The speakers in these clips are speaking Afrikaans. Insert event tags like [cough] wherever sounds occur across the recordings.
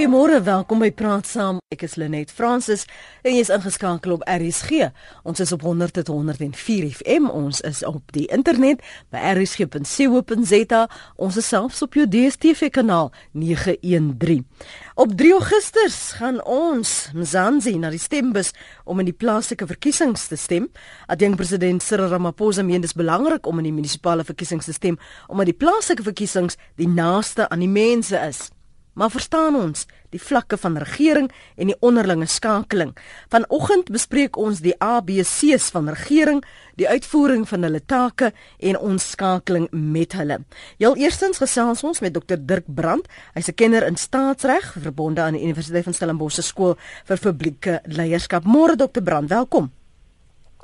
Goeiemôre, welkom by Praat Saam. Ek is Lenet Fransis en jy is ingeskakel op RSG. Ons is op 100.104 FM. Ons is op die internet by rsg.co.za. Ons is selfs op jou DStv kanaal 913. Op 3 Augustus gaan ons Mzansi na die stembus om in die plaaslike verkiesings te stem. Adjang president Cyril Ramaphosa meen dit is belangrik om in die munisipale verkiesings te stem omdat die plaaslike verkiesings die naaste aan die mense is. Maar verstaan ons die vlakke van regering en die onderlinge skakeling. Vanoggend bespreek ons die ABC's van regering, die uitvoering van hulle take en ons skakeling met hulle. Heel eerstens gesels ons met Dr Dirk Brandt. Hy's 'n kenner in staatsreg, verbonde aan die Universiteit van Stellenbosch se skool vir publieke leierskap. Môre Dr Brandt, welkom.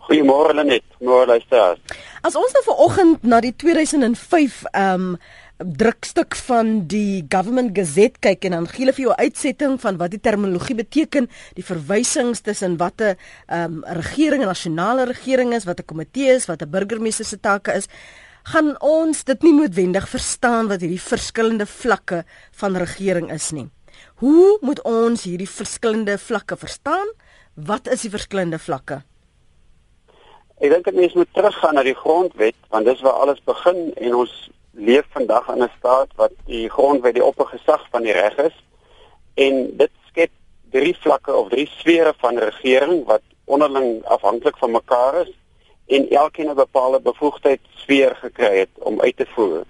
Goeiemôre Lenet, môre luisteraars. As ons nou vanoggend na die 2005 ehm um, drukstuk van die Government Gazette kyk en dan gee hulle vir jou uitsetting van wat die terminologie beteken, die verwysings tussen wat 'n um, regering, 'n nasionale regering is, wat 'n komitee is, wat 'n burgemeester se take is, gaan ons dit nie noodwendig verstaan wat hierdie verskillende vlakke van regering is nie. Hoe moet ons hierdie verskillende vlakke verstaan? Wat is die verskillende vlakke? Ek dink dit mens moet teruggaan na die grondwet want dis waar alles begin en ons leef vandag in 'n staat wat die grondwet die oppergesag van die reg is en dit skep drie vlakke of drie sfere van regering wat onderling afhanklik van mekaar is en elkeen 'n bepaalde bevoegdheid sfeer gekry het om uit te voer.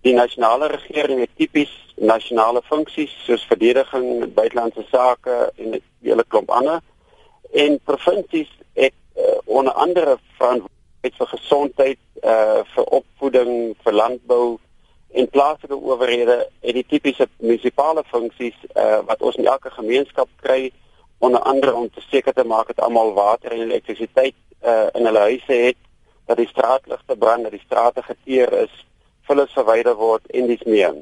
Die nasionale regering het tipies nasionale funksies soos verdediging, buitelandse sake en 'n hele klomp ander en provinsies het uh, onder andere verantwoordelikheid vir gesondheid, uh vir opvoeding, vir landbou en plaaslike owerhede het die tipiese munisipale funksies uh wat ons in elke gemeenskap kry onder andere om te seker te maak dat almal water en elektrisiteit uh in hulle huise het, dat die straatligte brand, dat die strate geteer is, vullis verwyder word en dis meer.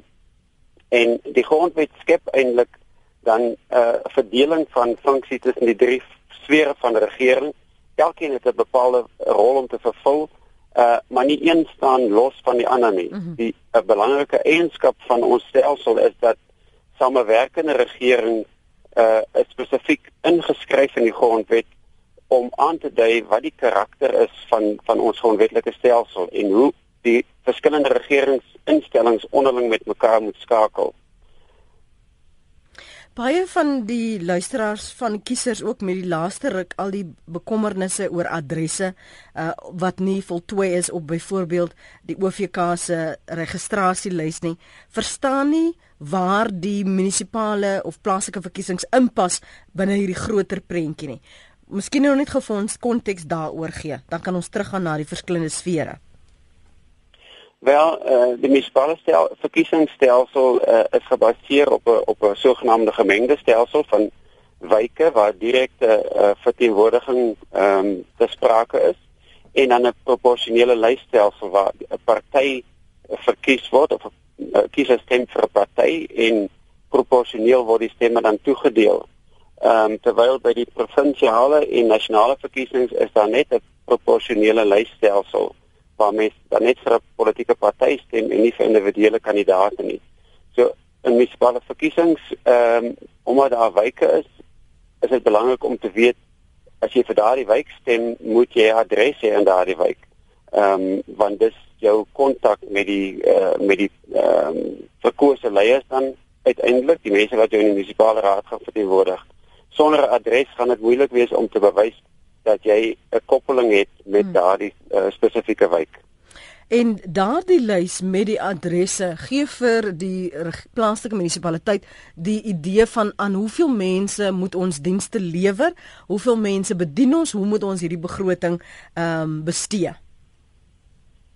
En die grondwet skep eintlik dan 'n uh, verdeling van funksies tussen die drie sfere van regering. Elkeen het 'n bepaalde rol om te vervul uh maar nie een staan los van die ander nie. Mm -hmm. Die 'n belangrike eienskap van ons stelsel is dat samewerkende regering uh spesifiek ingeskryf in die grondwet om aan te dui wat die karakter is van van ons grondwetlike stelsel en hoe die verskillende regeringsinstellings onderling met mekaar moet skakel. Baie van die luisteraars van kiesers ook met die laaste ruk al die bekommernisse oor adresse uh, wat nie voltooi is op byvoorbeeld die OVK se registrasielys nie, verstaan nie waar die munisipale of plaaslike verkiesings inpas binne hierdie groter prentjie nie. Miskien nou net gefons konteks daaroor gee, dan kan ons teruggaan na die verskillende sfere. Wel, uh, die munisipale stel, verkiesingsstelsel uh, is gebaseer op 'n op 'n sogenaamde gemengde stelsel van wyke waar direkte uh, verteenwoordiging ehm um, te sprake is en dan 'n proporsionele lysstelsel waar 'n party verkies word of 'n kiezer stem vir 'n party en proporsioneel word die stemme dan toegedeel. Ehm um, terwyl by die provinsiale en nasionale verkiesings is daar net 'n proporsionele lysstelsel waar mens dan net vir 'n politieke party stem en nie vir individuele kandidaate nie. So in munisipale verkiesings, ehm um, omdat daar wyke is, is dit belangrik om te weet as jy vir daardie wijk stem, moet jy adres hê in daardie wijk. Ehm um, want dis jou kontak met die uh, met die ehm um, verkose leiers dan uiteindelik die mense wat jou in die munisipale raad gaan verteenwoordig. Sonder 'n adres gaan dit moeilik wees om te bewys dat jy 'n koppeling het met hmm. daardie uh, spesifieke wijk. En daardie lys met die adresse gee vir die plaaslike munisipaliteit die idee van aan hoeveel mense moet ons dienste lewer, hoeveel mense bedien ons, hoe moet ons hierdie begroting ehm um, bestee?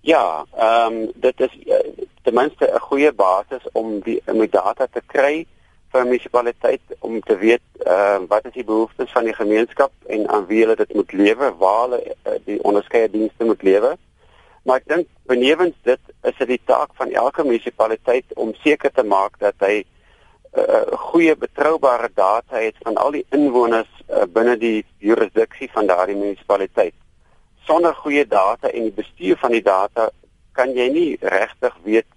Ja, ehm um, dit is uh, ten minste 'n goeie basis om die om die data te kry vir munisipaliteit om te weet uh, wat is die behoeftes van die gemeenskap en aan wie hulle dit moet lewe, waar hulle uh, die onderskeie dienste moet lewe. Maar ek dink benewens dit is dit die taak van elke munisipaliteit om seker te maak dat hy 'n uh, uh, goeie betroubare data het van al die inwoners uh, binne die jurisdiksie van daardie munisipaliteit. Sonder goeie data en die bestuur van die data kan jy nie regtig weet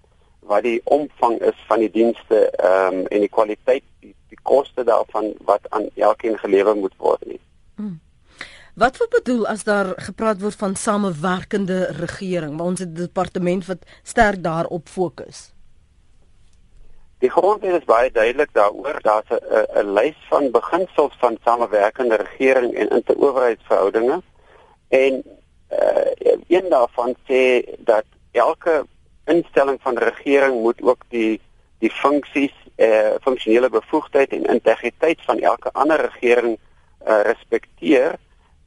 wat die omvang is van die dienste ehm um, en die kwaliteit die, die koste daarvan wat aan elkeen gelewer moet word nie. Hmm. Wat word bedoel as daar gepraat word van samewerkende regering? Want ons het 'n departement wat sterk daarop fokus. Die grondwet is baie duidelik daaroor. Daar's 'n 'n lys van beginsels van samewerkende regering en interowerheidsverhoudinge. En uh, een daarvan sê dat elke instelling van regering moet ook die die funksies, eh uh, funksionele bevoegdheid en integriteit van elke ander regering uh, respekteer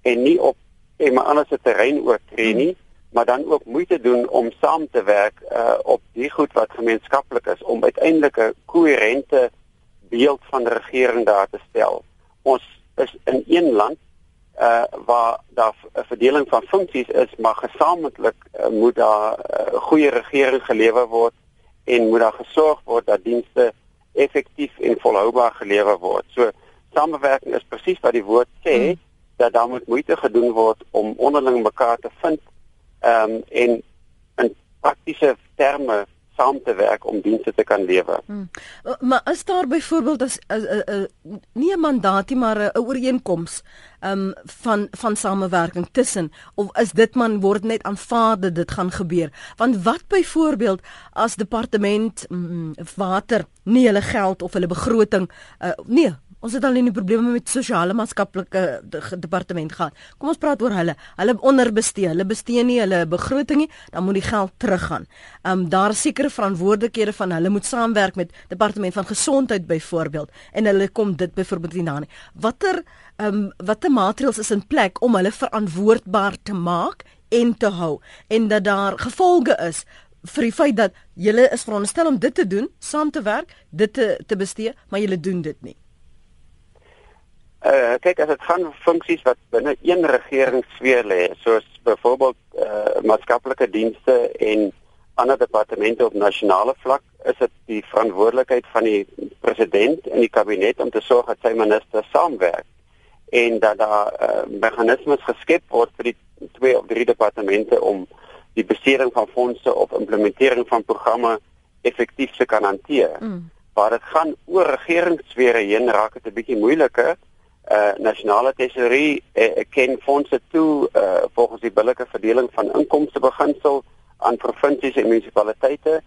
en nie op en maar anders 'n terrein oortree nie, maar dan ook moeite doen om saam te werk uh, op die goed wat gemeenskaplik is om uiteindelik 'n koherente beeld van regering daar te stel. Ons is in een land uh waar daar 'n verdeling van funksies is, maar gesamentlik uh, moet daar 'n uh, goeie regering gelewer word en moet daar gesorg word dat dienste effektief en volhoubaar gelewer word. So samewerking is presies wat die woord sê. Hmm dat daar moet moeite gedoen word om onderling mekaar te vind ehm um, en in praktiese terme saam te werk om dienste te kan lewer. Hmm. Maar is daar byvoorbeeld as 'n uh, uh, uh, nie 'n mandaat nie maar 'n ooreenkoms ehm um, van van samewerking tussen of is dit man word net aanvaar dat dit gaan gebeur? Want wat byvoorbeeld as departement mm, water nie hulle geld of hulle begroting uh, nee Ons het al nie probleme met sosiale maatskaplike departement gehad. Kom ons praat oor hulle. Hulle onderbestee, hulle bestee nie hulle begroting nie, dan moet die geld teruggaan. Um daar sekere verantwoordelikhede van hulle moet saamwerk met departement van gesondheid byvoorbeeld en hulle kom dit byvoorbeeld nie na nie. Watter um watter maatreëls is in plek om hulle verantwoordbaar te maak en te hou en dat daar gevolge is vir die feit dat julle is veronderstel om dit te doen, saam te werk, dit te te bestee, maar julle doen dit nie. Uh kyk as dit gaan funksies wat binne een regeringssfeer lê, soos byvoorbeeld uh maatskaplike dienste en ander departemente op nasionale vlak, is dit die verantwoordelikheid van die president en die kabinet om te sorg dat sy ministers saamwerk en dat daar uh, meganismes geskep word vir die twee of drie departemente om die besteding van fondse of implementering van programme effektief te kan hanteer. Mm. Maar dit gaan oor regeringssfere heen raak dit 'n bietjie moeiliker uh nasionale tesorie uh, ken fondse toe uh volgens die billike verdeling van inkomste beginsel aan provinsies en munisipaliteite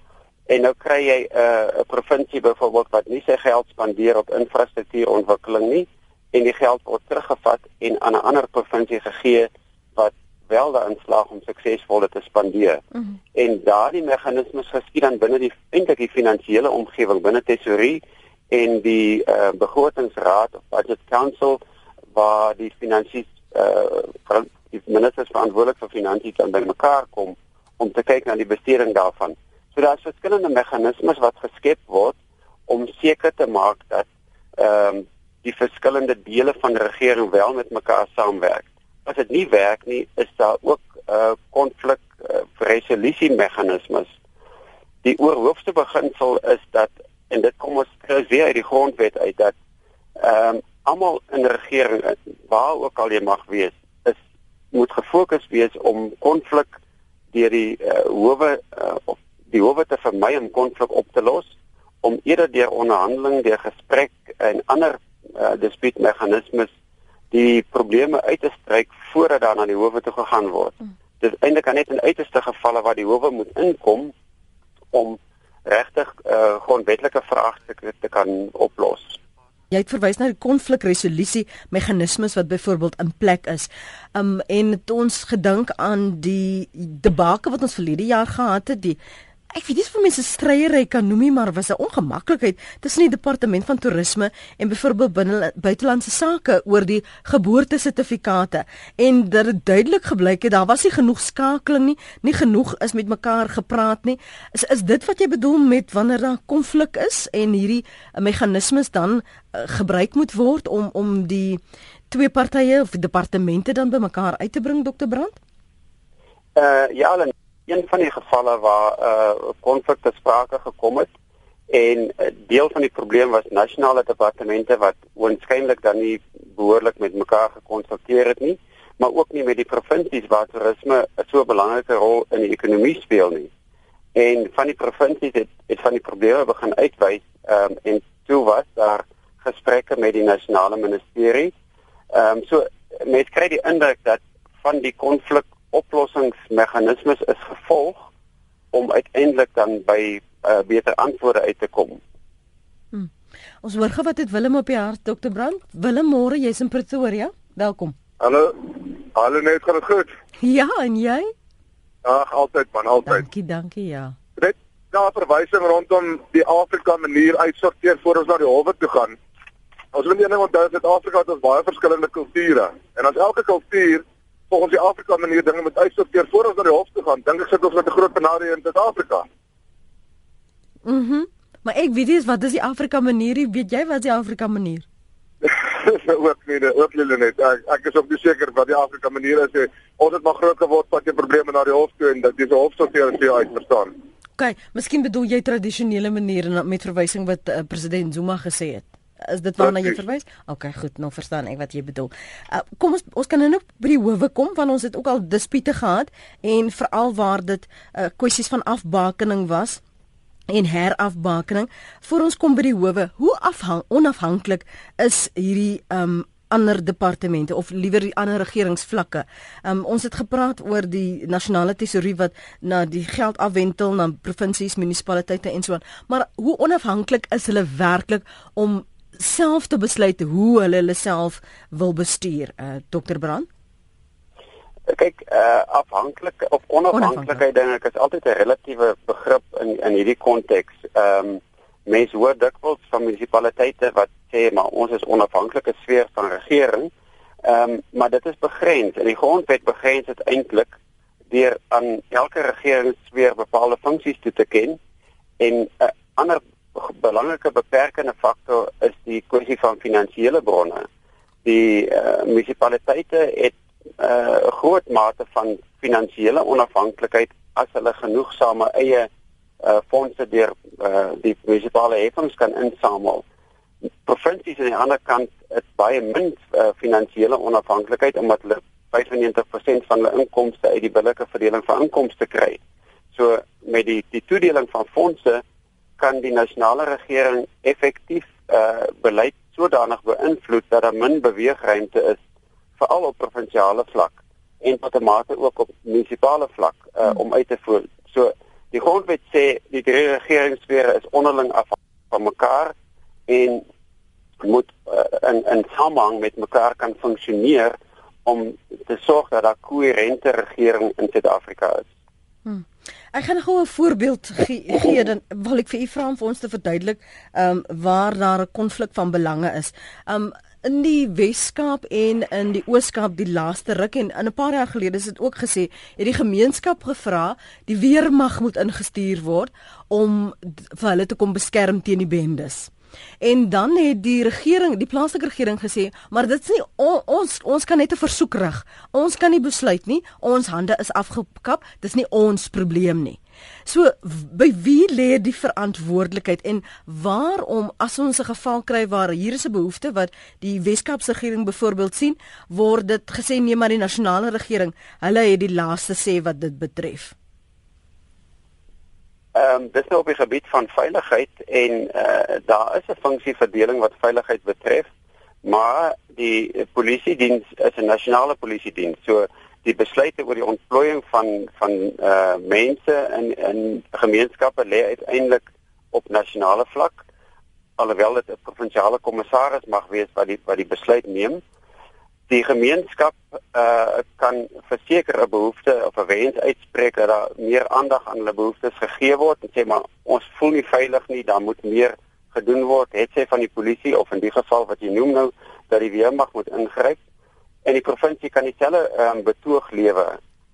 en nou kry jy 'n uh, provinsie byvoorbeeld wat nie sy geld spandeer op infrastruktuurontwikkeling nie en die geld word teruggevat en aan 'n ander provinsie gegee wat wel daarin slaag om suksesvol te spandeer. Mm -hmm. En daardie meganismes geskied dan binne die eintlik die finansiële omgewing binne tesorie en die uh, begrotingsraad of budget council waar die finansies uh, die ministers verantwoordelik vir finansies dan bymekaar kom om te kyk na die besteding daarvan. So daar's verskillende meganismes wat geskep word om seker te maak dat ehm um, die verskillende dele van die regering wel met mekaar saamwerk. As dit nie werk nie, is daar ook 'n uh, konflik uh, resolusie meganismes. Die oorhoofse beginsel is dat en dit kom ons kry weer uit die grondwet uit dat ehm um, almal in regering waar ook al jy mag wees is moet gefokus wees om konflik deur die uh, howe uh, of die howe te vermy om konflik op te los om eerder deur onderhandeling, deur gesprek en ander uh, dispuutmeganismes die probleme uit te stryk voordat dan na die howe toe gegaan word. Hmm. Dit is eintlik net in uiterste gevalle waar die howe moet inkom om regtig uh, grondwetlike vraagstukke te kan oplos. Jy het verwys na die konflikresolusie meganismes wat byvoorbeeld in plek is. Um en het ons gedink aan die debake wat ons verlede jaar gehad het, die ek weet nie of mense stryery kan noem nie, maar was 'n ongemaklikheid tussen die departement van toerisme en byvoorbeeld binne buitelandse sake oor die geboortesertifikate en dat dit duidelik gebleik het daar was nie genoeg skakeling nie, nie genoeg is met mekaar gepraat nie. Is is dit wat jy bedoel met wanneer daar konflik is en hierdie meganismes dan uh, gebruik moet word om om die twee partye of departemente dan bymekaar uit te bring Dr Brand? Uh ja, een van die gevalle waar 'n uh, konflik te sprake gekom het en uh, deel van die probleem was nasionale departemente wat waarskynlik dan nie behoorlik met mekaar gekonsulteer het nie, maar ook nie met die provinsies waar toerisme 'n so belangrike rol in die ekonomie speel nie. En van die provinsies het het van die probleme begin uitwys um, en toe was daar gesprekke met die nasionale ministerie. Ehm um, so mense kry die indruk dat van die konflik oplossingsmeganismes is gevolg om uiteindelik dan by uh, beter antwoorde uit te kom. Hmm. Ons hoor gou wat het Willem op die hart Dr Brand. Willem môre, jy's in Pretoria. Welkom. Hallo. Hallo net gaan dit goed? Ja, en jy? Ag, altyd man, altyd. Dankie, dankie, ja. Net daar verwysing rondom die Afrika manier uitsorteer voor ons na die howe toe gaan. Ons moet een ding onthou dat Afrika het baie verskillende kulture en as elke kultuur volgens die Afrika manier dinge moet uitsorteer voor ons na die hof toe gaan, dink ek sit ons met 'n groot benadering in Suid-Afrika. Mhm. Mm maar ek weet nie wat is die Afrika manier nie, weet jy wat is die Afrika manier? [laughs] ook nie, ook nie net. Ek, ek is ook nie seker wat die Afrika manier is. Ons het maar groot geword wat jy probleme na die hof toe en dat dis hof sorteer as jy uit verstaan. OK, miskien bedoel jy tradisionele maniere met verwysing wat uh, president Zuma gesê het. Is dit waarna jy verwys? OK, goed, nou verstaan ek wat jy bedoel. Uh, kom ons ons kan nou by die howe kom want ons het ook al dispute gehad en veral waar dit uh, kwessies van afbakening was en herafbakening. Voor ons kom by die howe, hoe afhang onafhanklik is hierdie um ander departemente of liewer die ander regeringsvlakke. Um ons het gepraat oor die nasionale tesourie wat na die geld afwentel na provinsies, munisipaliteite en so aan. Maar hoe onafhanklik is hulle werklik om self te besluit hoe hulle hulle self wil bestuur, uh, eh, Dr Brand? Kyk, uh, afhanklik of onafhanklikheid dink ek is altyd 'n relatiewe begrip in in hierdie konteks. Ehm um, mense hoor dikwels van munisipaliteite wat sê maar ons is onafhanklike sfeer van regering. Ehm um, maar dit is begrens en die grondwet begrens dit eintlik deur aan elke regeringssfeer bepaalde funksies toe te ken en 'n uh, ander belangrike beperkende faktor is die kwessie van finansiële bronne. Die uh, munisipaliteite het eh, 'n uh, groot mate van finansiële onafhanklikheid as hulle genoegsame eie uh, fondse deur uh, die munisipale heffings kan insamel. Provinsies aan die ander kant het baie min uh, finansiële onafhanklikheid omdat hulle 95% van hulle inkomste uit die billike verdeling van inkomste kry. So met die die toedeling van fondse kan die nasionale regering effektief uh beleid sodanig beïnvloed dat daar min beweegruimte is veral op provinsiale vlak en tot 'n mate ook op munisipale vlak uh hmm. om uit te voer. So die grondwet sê die drie regeringssfere is onderling afhanklik van mekaar en moet uh, in in samehang met mekaar kan funksioneer om te sorg dat daar koherente regering in Suid-Afrika is. Hmm. Ek gaan gou 'n voorbeeld gee, gee dan wil ek vir u vra om vir ons te verduidelik ehm um, waar daar 'n konflik van belange is. Ehm um, in die Weskaap en in die Ooskaap die laaste ruk en in 'n paar jaar gelede is dit ook gesê het die gemeenskap gevra die weermag moet ingestuur word om vir hulle te kom beskerm teen die bendes. En dan het die regering, die plaaslike regering gesê, maar dit is nie on, ons ons kan net 'n versoek rig. Ons kan nie besluit nie. Ons hande is afgekap. Dis nie ons probleem nie. So by wie lê die verantwoordelikheid en waarom as ons 'n geval kry waar hier is 'n behoefte wat die Weskaapse regering byvoorbeeld sien, word dit gesê nee maar die nasionale regering, hulle het die laaste sê wat dit betref. Ehm um, dis nou op die gebied van veiligheid en uh, daar is 'n funksieverdeling wat veiligheid betref, maar die polisie diens is 'n nasionale polisie diens. So die besluite oor die ontplooiing van van uh mense in in gemeenskappe lê uiteindelik op nasionale vlak alhoewel dit 'n provinsiale kommissaris mag wees wat die wat die besluit neem die gemeenskap uh kan verseker 'n behoefte of 'n wens uitspreek dat daar meer aandag aan hulle behoeftes gegee word en sê maar ons voel nie veilig nie, daar moet meer gedoen word, het sy van die polisie of in die geval wat jy noem nou dat die weermag moet ingryp en die provinsie kan dieselfde um, betoog lewe,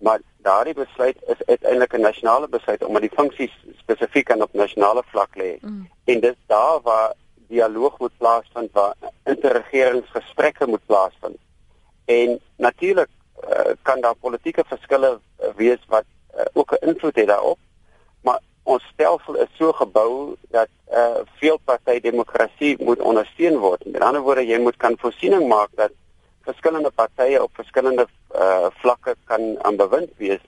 maar daardie besluit is uiteindelik 'n nasionale besluit omdat die funksies spesifiek aan op nasionale vlak lê. Mm. En dis daar waar dialoog moet plaasvind, waar interregeringsgesprekke moet plaasvind. En natuurlik uh, kan daar politieke verskille uh, wees wat uh, ook 'n invloed het daarop. Maar ons stelsel is so gebou dat uh, veel party demokrasie moet ondersteun word. Met ander woorde, jy moet kan voorsiening maak dat verskillende partye op verskillende uh, vlakke kan aan bewind wees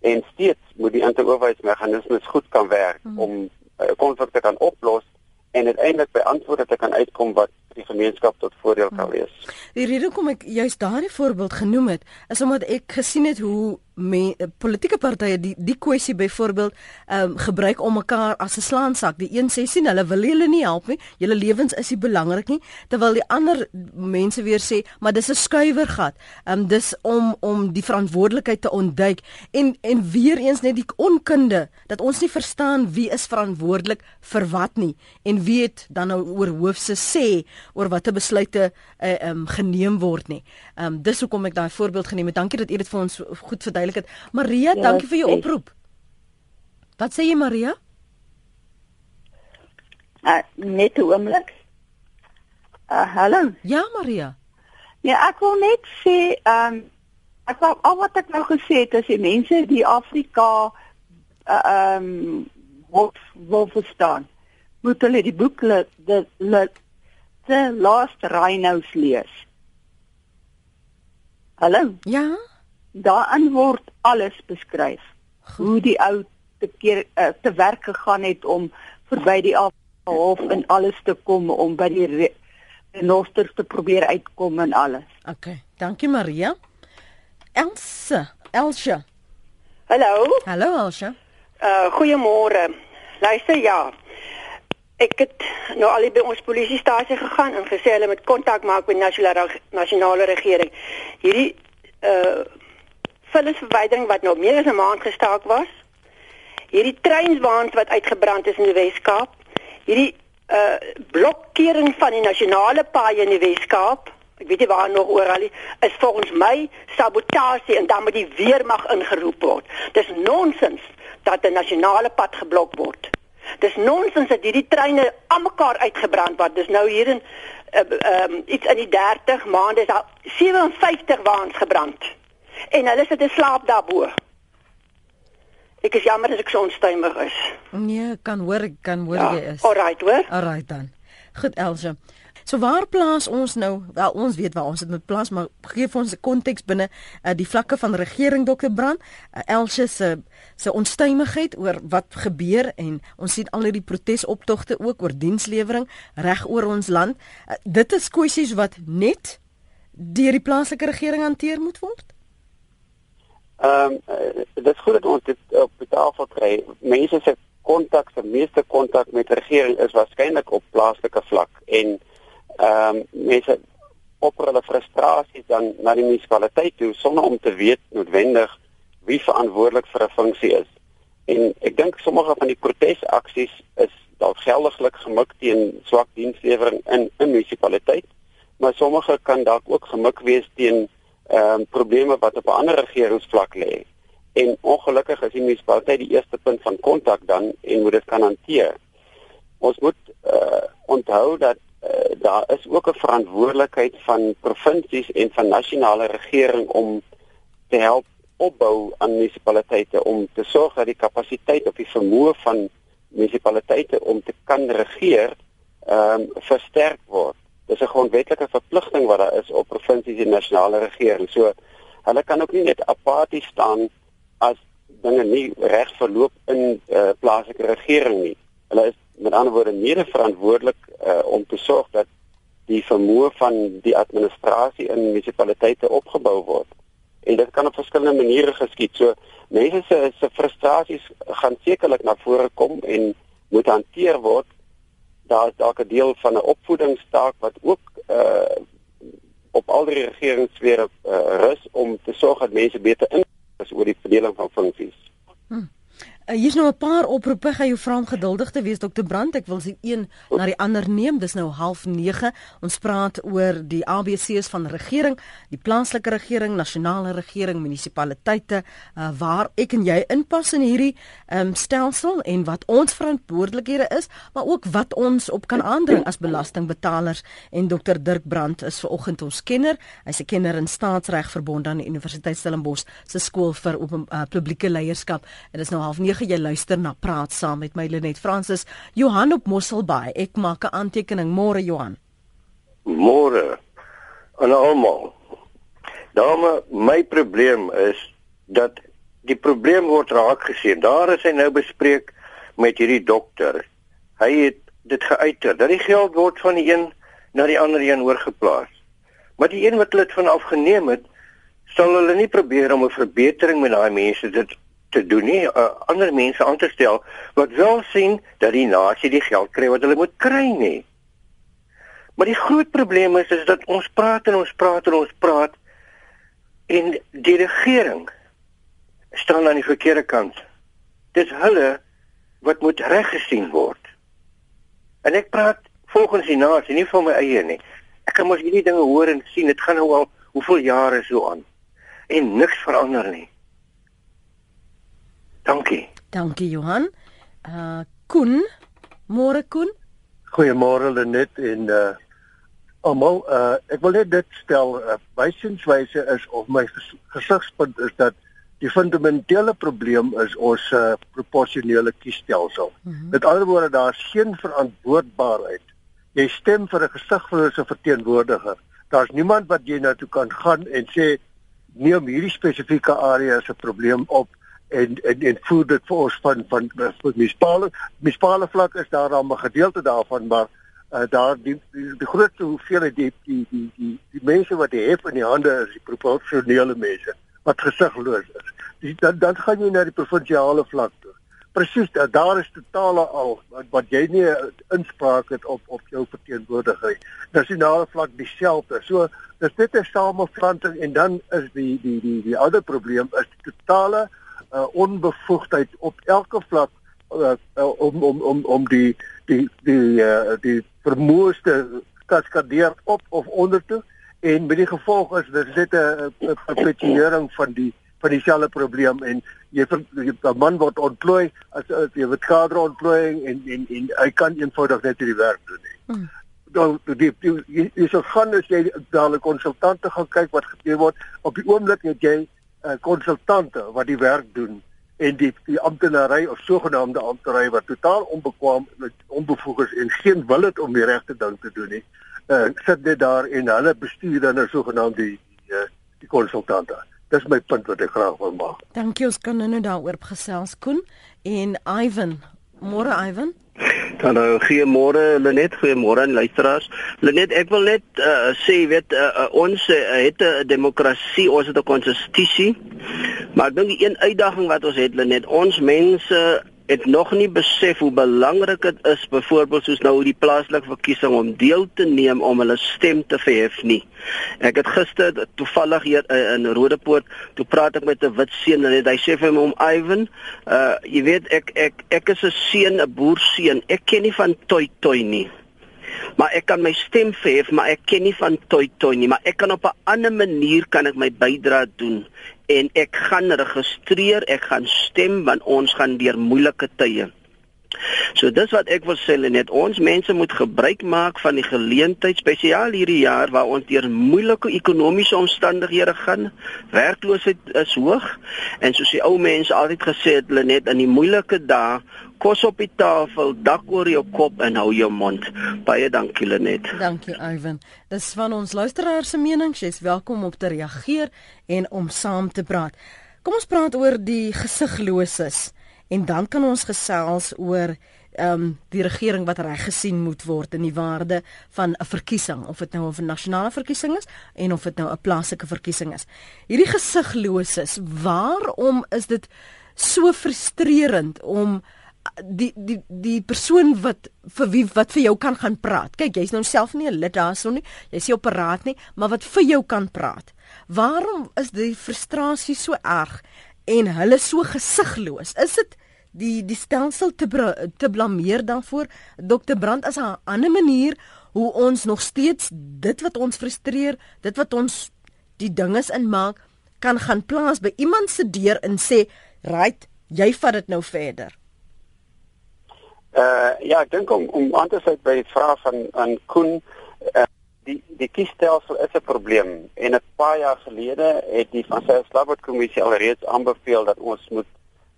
en steeds moet die interoorwydsmeganismes goed kan werk hmm. om konflikte uh, kan oplos en uiteindelik by antwoorde te kan uitkom wat vir die gemeenskap tot voordeel kan Hmm. wees. Die rede hoekom ek juist daardie voorbeeld genoem het, is omdat ek gesien het hoe me, politieke partye die die kwessie byvoorbeeld ehm um, gebruik om mekaar as 'n slaansak. Die een sê sien hulle wil julle nie help nie. Julle lewens is nie belangrik nie, terwyl die ander mense weer sê, maar dis 'n skuiwergat. Ehm um, dis om om die verantwoordelikheid te ontduik en en weer eens net die onkunde dat ons nie verstaan wie is verantwoordelik vir wat nie en wie het dan nou oor hoofse sê oor watter besluite uh, um, geneem word nie. Ehm um, dis hoekom ek daai voorbeeld geneem het. Dankie dat jy dit vir ons goed verduidelik het. Maria, Ja, dankie vir jou oproep. Wat sê jy Maria? Uh, net 'n oomblik. Uh, hallo. Ja, Maria. Ja, ek wil net sê, ehm um, ek wou al wat ek nou gesê het is die mense die Afrika uh, ehm um, wat wil verstaan. Moet hulle die boek le, de, le, The Last Rhinos lees. Hallo. Ja. Daarin word alles beskryf. Goed. Hoe die ou te keer uh, te werk gegaan het om verby die hof en alles te kom om by die re- renosters te probeer uitkom en alles. Okay. Dankie Maria. Elsa, Elsje. Hallo, Hallo Elsje. uh goeiemôre. Luister ja. Ek het nou al by ons polisiestasie gegaan en gesê hulle moet kontak maak met nasionale nasionale regering. Hierdie uh vullisverwydering wat nou meer as 'n maand gestaak was. Hierdie treinswaans wat uitgebrand is in die Wes-Kaap. Hierdie uh blokkering van die nasionale paaie in die Wes-Kaap. Ek weet nie waar nog oral is volgens my sabotasie en dan moet die weermag ingeroep word. Dis nonsens dat 'n nasionale pad geblok word. Dis nonsens dat hierdie treine almekaar uitgebrand word. Dis nou hier in ehm uh, um, iets in die 30 maande is daar 57 waans gebrand. En hulle sit in slaap daarbo. Ek is jammer as ek so onstuimig is. Nee, kan hoor, ek kan hoor Ja, jy is. alright hoor. Alright dan. Goed Elsje. So waar plaas ons nou? Wel ons weet waar ons dit moet plaas, maar gee vir ons 'n konteks binne uh, die vlakke van regering Dr. Brand. Uh, Elsje se se onstuimigheid oor wat gebeur en ons sien al hierdie protesoptogte ook oor dienslewering reg oor ons land. Uh, dit is kwessies wat net deur die plaaslike regering hanteer moet word. Ehm um, dit is goed dat ons dit op die tafel kry. Mense se kontak, se meeste kontak met regering is waarskynlik op plaaslike vlak en ehm um, mense opper hulle frustrasies dan na die munisipaliteit toe sonder om te weet noodwendig wie verantwoordelik vir 'n funksie is. En ek dink sommige van die protesaksies is dalk geldiglik gemik teen swak dienslewering in 'n munisipaliteit, maar sommige kan dalk ook gemik wees teen ehm um, probleme wat op 'n ander regeringsvlak lê. En ongelukkig is die munisipaliteit die eerste punt van kontak dan en moet dit kan hanteer. Ons moet uh, onthou dat uh, daar is ook 'n verantwoordelikheid van provinsies en van nasionale regering om te help opbou aan munisipaliteite om te sorg dat die kapasiteit of die vermoë van munisipaliteite om te kan regeer ehm um, versterk word. Dis 'n grondwetlike verpligting wat daar is op provinsies en nasionale regering. So hulle kan ook nie net apaties staan as dinge nie reg verloop in uh, plaaslike regering nie. Hulle is met ander woorde mede verantwoordelik uh, om te sorg dat die vermoë van die administrasie in munisipaliteite opgebou word. En dit kan op verskillende maniere geskied. So mense se se frustrasies gaan sekerlik na vore kom en moet hanteer word. Daar is dalk 'n deel van 'n opvoedingstaak wat ook uh op al die regeringssfere uh, rus om te sorg dat mense beter in is oor die verdeling van funksies. Uh, Hier's nou 'n paar oproepe. Gaan jou vra om geduldig te wees Dr. Brandt. Ek wil se een na die ander neem. Dis nou 09:30. Ons praat oor die ABC's van regering, die plaaslike regering, nasionale regering, munisipaliteite, uh, waar ek en jy inpas in hierdie um, stelsel en wat ons verantwoordelikhede is, maar ook wat ons op kan aandring as belastingbetalers. En Dr. Dirk Brandt is vanoggend ons kenner. Hy's 'n kenner in staatsreg verbonde aan die Universiteit Stellenbosch se skool vir uh, publieke leierskap. En dis nou half 9 jy luister na Praat saam met my Lenet Fransis. Johan op Mosselbaai. Ek maak 'n aantekening. Môre Johan. Môre aan almal. Dame, my probleem is dat die probleem word raak gesien. Daar is hy nou bespreek met hierdie dokter. Hy het dit geuiter dat die geld word van die een na die ander een oorgeplaas. Maar die een wat hulle dit van afgeneem het, sal hulle nie probeer om 'n verbetering met daai mense dit te doen nie, uh, ander mense aan te stel wat wel sien dat die nasie die geld kry wat hulle moet kry nie. Maar die groot probleem is is dat ons praat en ons praat en ons praat en die regering staan aan die verkeerde kant. Dis hulle wat moet reggesien word. En ek praat volgens die nasie, nie van my eie nie. Ek kan mos hierdie dinge hoor en sien. Dit gaan nou al hoeveel jare so aan en niks verander nie. Dankie. Dankie Johan. Uh Koen, môre Koen. Goeiemôre Lenet en uh almal. Uh ek wil net dit stel, uh, wysingswyse is of my ges gesigspunt is dat die fundamentele probleem is ons uh, proporsionele kiesstelsel. Mm -hmm. Met ander woorde, daar is geen verantwoordbaarheid. Jy stem vir 'n gesiglose verteenwoordiger. Daar's niemand wat jy na toe kan gaan en sê neem hierdie spesifieke area se probleem op en en en voer dit vir ons van van munisipale munisipale vlak is daar dan 'n gedeelte daarvan maar uh, daar die, die die grootste hoeveelheid die die die die die mense wat die hef in die hande is die proporsionele mense wat gesigloos is. Die, dan dan gaan jy na die provinsiale vlak toe. Presies, daar is totale al wat, wat jy nie inspraak het op op jou verteenwoordiger. Nasionale vlak dieselfde. So dis net 'n samevlanting en dan is die die die die ander probleem is die totale uh, onbevoegdheid op elke vlak uh, uh, om om om om die die die uh, die vermoëste kaskadeer op of onder toe en met die gevolg is dit net 'n perpetuering van die van dieselfde probleem en jy jy 'n man word ontplooi as, as jy word kader ontplooiing en en en hy kan eenvoudig net die werk doen nie. Hmm. Dan die jy sou gaan as jy daal 'n konsultante gaan kyk wat gebeur word op die oomblik het jy uh, konsultante wat die werk doen en die die amptenary of sogenaamde amptenary wat totaal onbekwaam met onbevoegd is en geen wil het om die regte ding te doen nie. Uh sit dit daar en hulle bestuur dan nou sogenaamd die die, uh, die konsultante. Dis my punt wat ek graag wil maak. Dankie ons kan nou daaroor gesels Koen en Ivan. Môre Ivan. Hallo, goeiemôre Lenet, goeiemôre luisteraars. Lenet, ek wil net uh, sê, weet uh, ons uh, het 'n demokrasie, ons het 'n konstitusie. Maar ek dink die een uitdaging wat ons het, Lenet, ons mense het nog nie besef hoe belangrik dit is byvoorbeeld soos nou die plaaslike verkiesing om deel te neem om hulle stem te verhef nie. Ek het gister toevallig hier uh, in Rodepoort toe praat ek met 'n wit seun en hy sê vir my om Ivan, uh jy weet ek ek ek is 'n seun, 'n boerseun. Ek ken nie van toi toi nie. Maar ek kan my stem verhef, maar ek ken nie van toi toi nie, maar ek kan op 'n ander manier kan ek my bydrae doen en ek gaan registreer, ek gaan stem want ons gaan deur moeilike tye. So dis wat ek wil sê net ons mense moet gebruik maak van die geleentheid spesiaal hierdie jaar waar ons deur moeilike ekonomiese omstandighede gaan. Werkloosheid is hoog en soos die ou mense altyd gesê het, net in die moeilike dae kos op die tafel, dak oor jou kop en hou jou mond. Baie dankie Lenet. Dankie Ivan. Dis van ons luisteraars se menings. Jy's welkom op te reageer en om saam te praat. Kom ons praat oor die gesigloses en dan kan ons gesels oor ehm um, die regering wat reg gesien moet word in die waarde van 'n verkiesing of dit nou 'n nasionale verkiesing is en of dit nou 'n plaaslike verkiesing is. Hierdie gesigloses, waarom is dit so frustrerend om die die die persoon wat vir wie wat vir jou kan gaan praat. Kyk, jy's nou self nie 'n lid daarson nie. Jy's nie op raad nie, maar wat vir jou kan praat. Waarom is die frustrasie so erg en hulle so gesigloos? Is dit die die stelsel te te blameer daarvoor? Dr Brand as 'n ander manier hoe ons nog steeds dit wat ons frustreer, dit wat ons die dinges inmaak, kan gaan plaas by iemand se deur en sê, "Right, jy vat dit nou verder." Uh ja, ek dink om om aan te sluit by die vraag van aan Koen, uh, die die kiesstelsel is 'n probleem en 'n paar jaar gelede het die van sy Slabot kommissie alreeds aanbeveel dat ons moet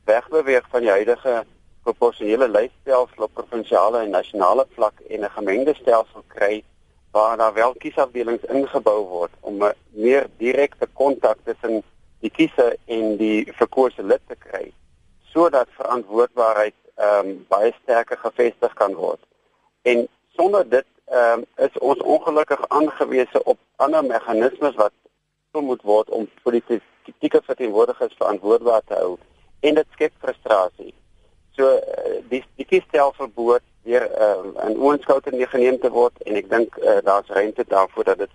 wegbeweeg van die huidige proporsionele lysstelsel op provinsiale en nasionale vlak en 'n gemengde stelsel kry waar daar wel kiesafdelings ingebou word om 'n meer direkte kontak tussen die kiezer en die verkose lid te kry sodat verantwoordbaarheid ehm um, baie sterker gevestig kan word. En sonder dit ehm um, is ons ongelukkig aangewese op ander meganismes wat moet word om politieke verteenwoordigers verantwoordbaar te hou en dit skep frustrasie. So uh, die die kiesstelsel behoort weer uh, in oënskoute neergeneem te word en ek dink uh, daar's ruimte daarvoor dat dit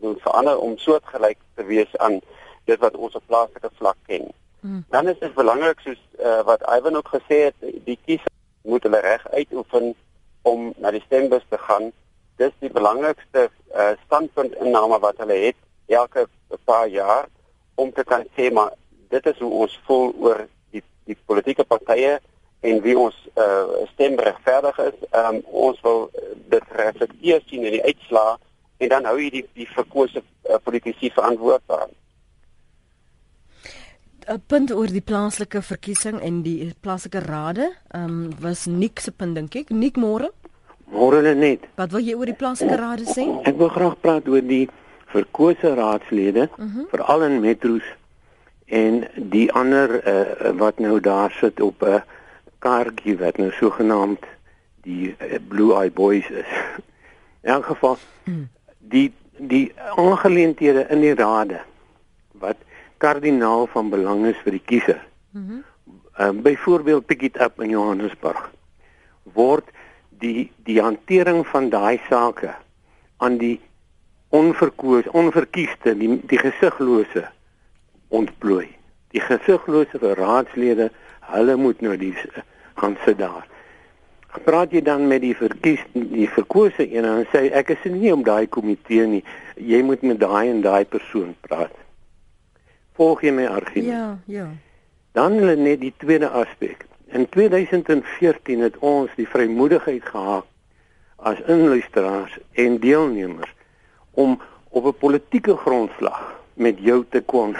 moet verander om soortgelyk te wees aan dit wat ons op plaaslike vlak ken. Hmm. Dan is dit belangrik soos uh, wat Ivan ook gesê het, die kies moet hulle reg uitoefen om na die stembus te gaan. Dis die belangrikste uh, standpuntinname wat hulle het elke paar jaar om te kan sê maar dit is hoe ons voel oor die politieke partye en wie ons uh, stem regverdig is. Um, ons wil dit reflekteer sien in die uitslae en dan hou jy die die verkose uh, politici verantwoordbaar. 'n punt oor die plaaslike verkiesing en die plaaslike rade, ehm um, was Nik se punt dink ek. Nik môre? Môre net. Wat wil jy oor die plaaslike rade sê? Ek wil graag praat oor die verkose raadslede, uh mhm. -huh. veral in metro's en die ander uh, wat nou daar sit op 'n uh, kaartjie wat nou sogenaamd die uh, Blue Eye Boys is. [laughs] In elk geval mm. die die aangeleenthede in die rade wat kardinaal van belang is vir die kiezer. Mhm. Mm um, Byvoorbeeld Pick it up in Johannesburg word die die hantering van daai sake aan die onverkoos onverkieste die die gesiglose ontplooi. Die gesiglose raadslede, hulle moet nou die gaan sit daar. Praat jy dan met die verkies die verkose een en sê ek is nie om daai komitee nie. Jy moet met daai en daai persoon praat. Volg jy my argument? Ja, ja. Dan hulle net die tweede aspek. In 2014 het ons die vrymoedigheid gehad as inluisteraars en deelnemers om op 'n politieke grondslag met jou te kon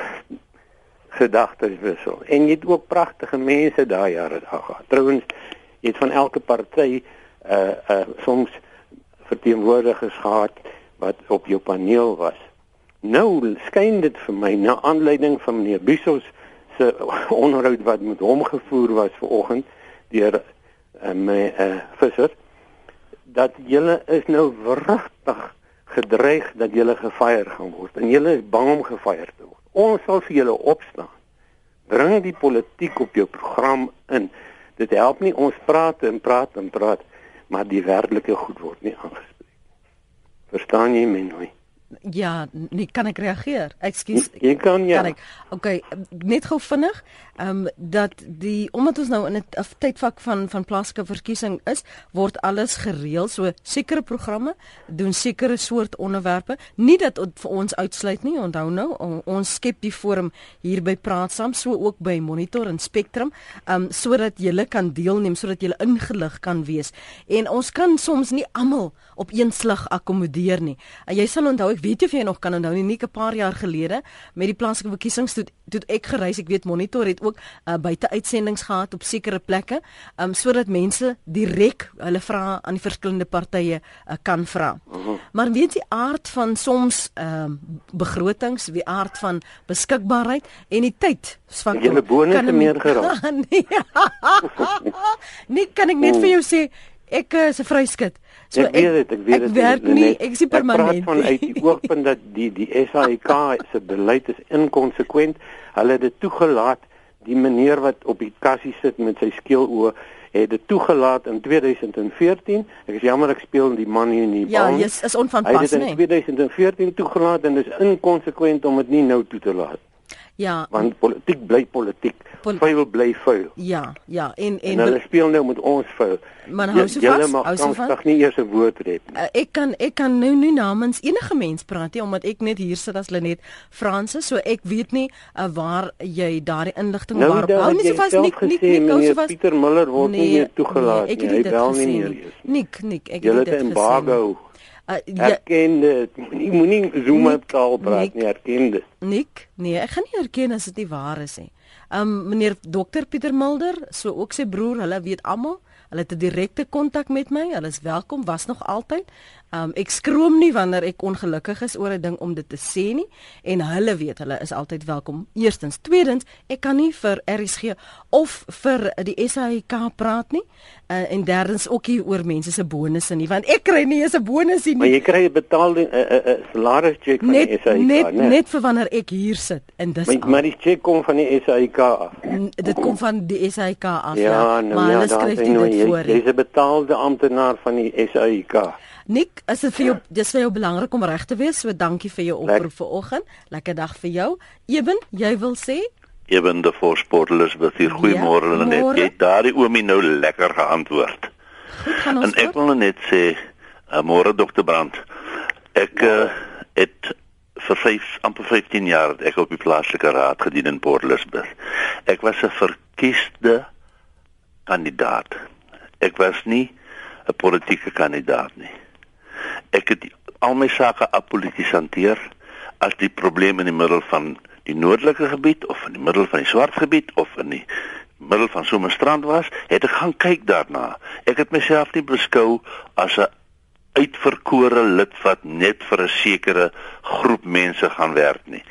gedagtes wissel. En jy het ook pragtige mense daai jare daar gehad. Trouwens, jy het van elke party uh uh soms verteenwoordigers gehad wat op jou paneel was. Nou skyn dit vir my na aanleiding van meneer Bisos se [laughs] onderhoud wat met hom gevoer was vanoggend deur uh, my uh, visser dat julle is nou wragtig gedreig dat julle gefeier gaan word en julle is bang om gefeier te word. Ons sal vir julle opstaan. Bring die politiek op jou program in. Dit help nie ons praat en praat en praat, maar die werklike goed word nie aangespreek. Verstaan jy my nou? Ja, nee, kan ek reageer? Ekskuus. Jy kan ja. Kan ek? Okay, net gou vinnig, ehm um, dat die omdat ons nou in 'n tydvak van van plaaslike verkiesing is, word alles gereël, so sekere programme doen sekere soort onderwerpe, nie dat vir ons uitsluit nie. Onthou nou, ons skep die forum hier by Praat Saam, so ook by Monitor en Spectrum, ehm um, sodat julle kan deelneem, sodat julle ingelig kan wees. En ons kan soms nie almal op een slag akkommodeer nie. En jy sal onthou ek weet of jy nog kan onthou nie net 'n paar jaar gelede met die plaaslike verkiesings toe toe ek gereis ek weet monitor het ook uh, buite uitsendings gehad op sekere plekke um, sodat mense direk hulle vra aan die verskillende partye uh, kan vra. Mhm. Maar weet jy aard van soms um, begrotings, die aard van beskikbaarheid en die tyd van julle bonusse meer geraak. [laughs] nee. [laughs] nee, kan ek net vir jou sê ek uh, is 'n vryskut. So ek weet dit, ek weet dit. Ek werk nie, ek is permanent. Ek praat van uit die oogpunt dat die die SAIK se beleid is inkonsekwent. Hulle het dit toegelaat die meneer wat op die kassie sit met sy skeeloë het dit toegelaat in 2014. Ek is jammer ek speel die man hier in die ja, baan. Ja, yes, is onvanpas, nee. Hy het dit in 2014 toegelaat en dis inkonsekwent om dit nie nou toe te laat. Ja. Want politiek bly politiek. Pol vuil bly vuil. Ja, ja. En en, en hulle speel nou met ons vuil. Maar hou so vas. Hou so vas. nie eers 'n woord hê. Uh, ek kan ek kan nou nie namens enige mens praat nie omdat ek net hier sit as Lenet Fransis, so ek weet nie uh, waar jy daardie inligting nou, waarop hou nie so vas nie. Nik nik hou so vas. Pieter Muller word nee, nie meer toegelaat nee, nie. Hy bel nie meer nie. Nik nik ek het dit gesien. Julle het 'n embargo. Uh, ja, erken dit. Jy moenie op taal praat nie, erken dit. Nik, nee, ek gaan nie erken as dit nie waar is nie. Um meneer Dr Pieter Mulder, so ook sy broer, hulle weet almal, hulle het 'n direkte kontak met my. Hulle is welkom, was nog altyd. Um ek skroom nie wanneer ek ongelukkig is oor 'n ding om dit te sê nie en hulle weet hulle is altyd welkom. Eerstens, tweedens, ek kan nie vir RSG of vir die SAIK praat nie. Uh, en derdens ook hier oor mense se bonusse nie want ek kry nie eens 'n bonusie nie. Maar jy kry 'n betaalde uh, 'n uh, uh, salaris cheque van net, die SAIK, net net net vir wanneer ek hier sit en dis Maar, maar die cheque kom van die SAIK af. N- dit kom van die SAIK af Ja, nou maar ja, hulle skryf nou dit jy, voor jy's 'n betaalde amptenaar van die SAIK. Nik, is dit vir jou dis vir jou belangrik om reg te wees. So dankie vir jou oproep vanoggend. Lekker dag vir jou. Eben, jy wil sê? Eben de Voorsportlers wat hier goeiemôre Ja, ja, net. môre. Jy het daardie oomie nou lekker geantwoord. Goed, gaan ons En ek wil net sê, uh, môre dokter Brand. Ek uh, het vir 5 amper 15 jaar het ek op die plaaslike raad gedien in Port Elizabeth. Ek was 'n verkiesde kandidaat. Ek was nie 'n politieke kandidaat nie. Ek het al my sake apolities hanteer as die probleem in die middel van die noordelike gebied of in die middel van die swart gebied of in die middel van Somerstrand was, het ek gaan kyk daarna. Ek het myself nie beskou as 'n uitverkore lid wat net vir 'n sekere groep mense gaan werk nie.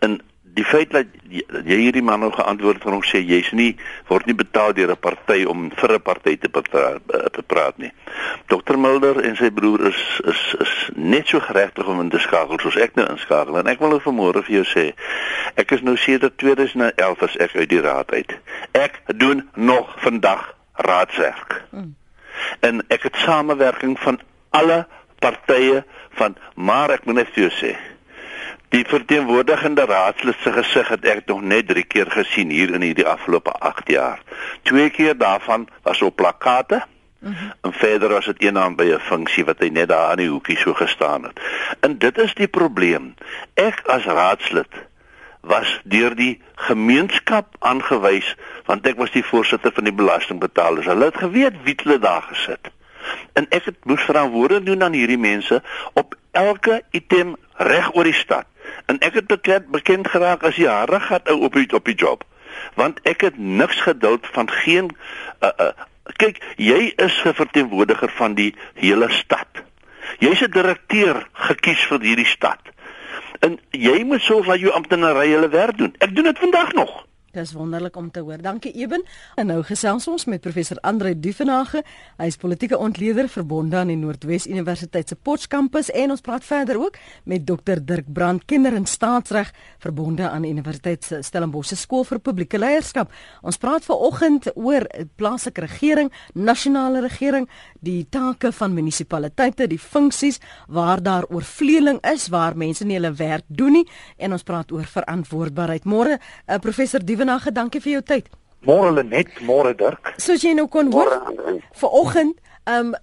En die feit dat jy, dat jy hierdie man nou geantwoord het en hom sê jy's nie word nie betaal deur 'n party om vir 'n party te betra- te praat nie. Dr Mulder en sy broer is is is net so geregtig om in te skakel soos ek nou inskakel en ek wil nou vanmôre vir jou sê ek is nou sedert 2011 as ek uit die raad uit. Ek doen nog vandag raadswerk. Mm. En ek het samewerking van alle partye van maar ek moet net vir jou sê Die verteenwoordigende raadslid se gesig het ek nog net 3 keer gesien hier in hierdie afgelope 8 jaar. Twee keer daarvan was op plakate Mm -hmm. En verder was dit eenaan by 'n funksie wat hy net daar aan die hoekie so gestaan het. En dit is die probleem. Ek as raadslid was deur die gemeenskap aangewys want ek was die voorsitter van die belastingbetalers. Hulle het geweet wie hulle daar gesit. En ek het moes verantwoording doen aan hierdie mense op elke item reg oor die stad. En ek het bekend, bekend geraak as die harigat ou op die op die job. Want ek het niks geduld van geen uh, uh, kyk, jy is 'n verteenwoordiger van die hele stad. Jy's 'n direkteur gekies vir hierdie stad. En jy moet sorg dat jou amptenare hulle werk doen. Ek doen dit vandag nog. Dis wonderlik om te hoor. Dankie Eben. En nou gesels ons met professor Andre Duvenage. Hy is politieke ontleder verbonde aan die Noordwes Universiteit se Potchefstroom en ons praat verder ook met Dr Dirk Brand, kenner in staatsreg verbonde aan Universiteit se Stellenbosch se skool vir publieke leierskap. Ons praat vanoggend oor plaaslike regering, nasionale regering, die take van munisipaliteite, die funksies waar daar oorvleeling is, waar mense nie hulle werk doen nie en ons praat oor verantwoordbaarheid. Môre uh, professor Duvenage, dankie vir jou tyd. Môre Lenet, môre Dirk. Soos jy nou kon hoor, vanoggend, ehm um,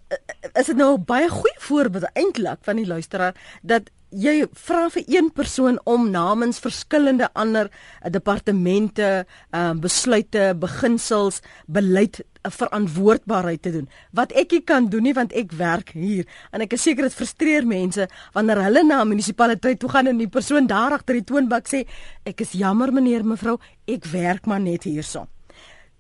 is dit nou 'n baie goeie voorbeeld eintlik van die luisteraar dat jy vra vir een persoon om namens verskillende ander uh, departemente, ehm um, besluite, beginsels, beleid 'n verantwoordbaarheid te doen. Wat ek nie kan doen nie want ek werk hier en ek is seker dit frustreer mense wanneer hulle na 'n munisipaliteit toe gaan en die persoon daar agter die toonbank sê ek is jammer meneer mevrou, ek werk maar net hierson.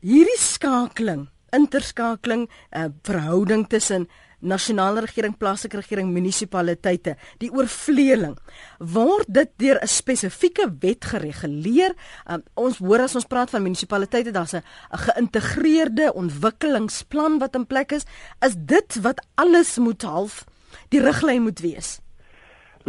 Hierdie skakeling, interskakeling, uh, verhouding tussen nasionale regering, plaaslike regering, munisipaliteite, die oorvleeling, word dit deur 'n spesifieke wet gereguleer. Um, ons hoor as ons praat van munisipaliteite, daar's 'n geïntegreerde ontwikkelingsplan wat in plek is. Is dit wat alles moet half die riglyn moet wees?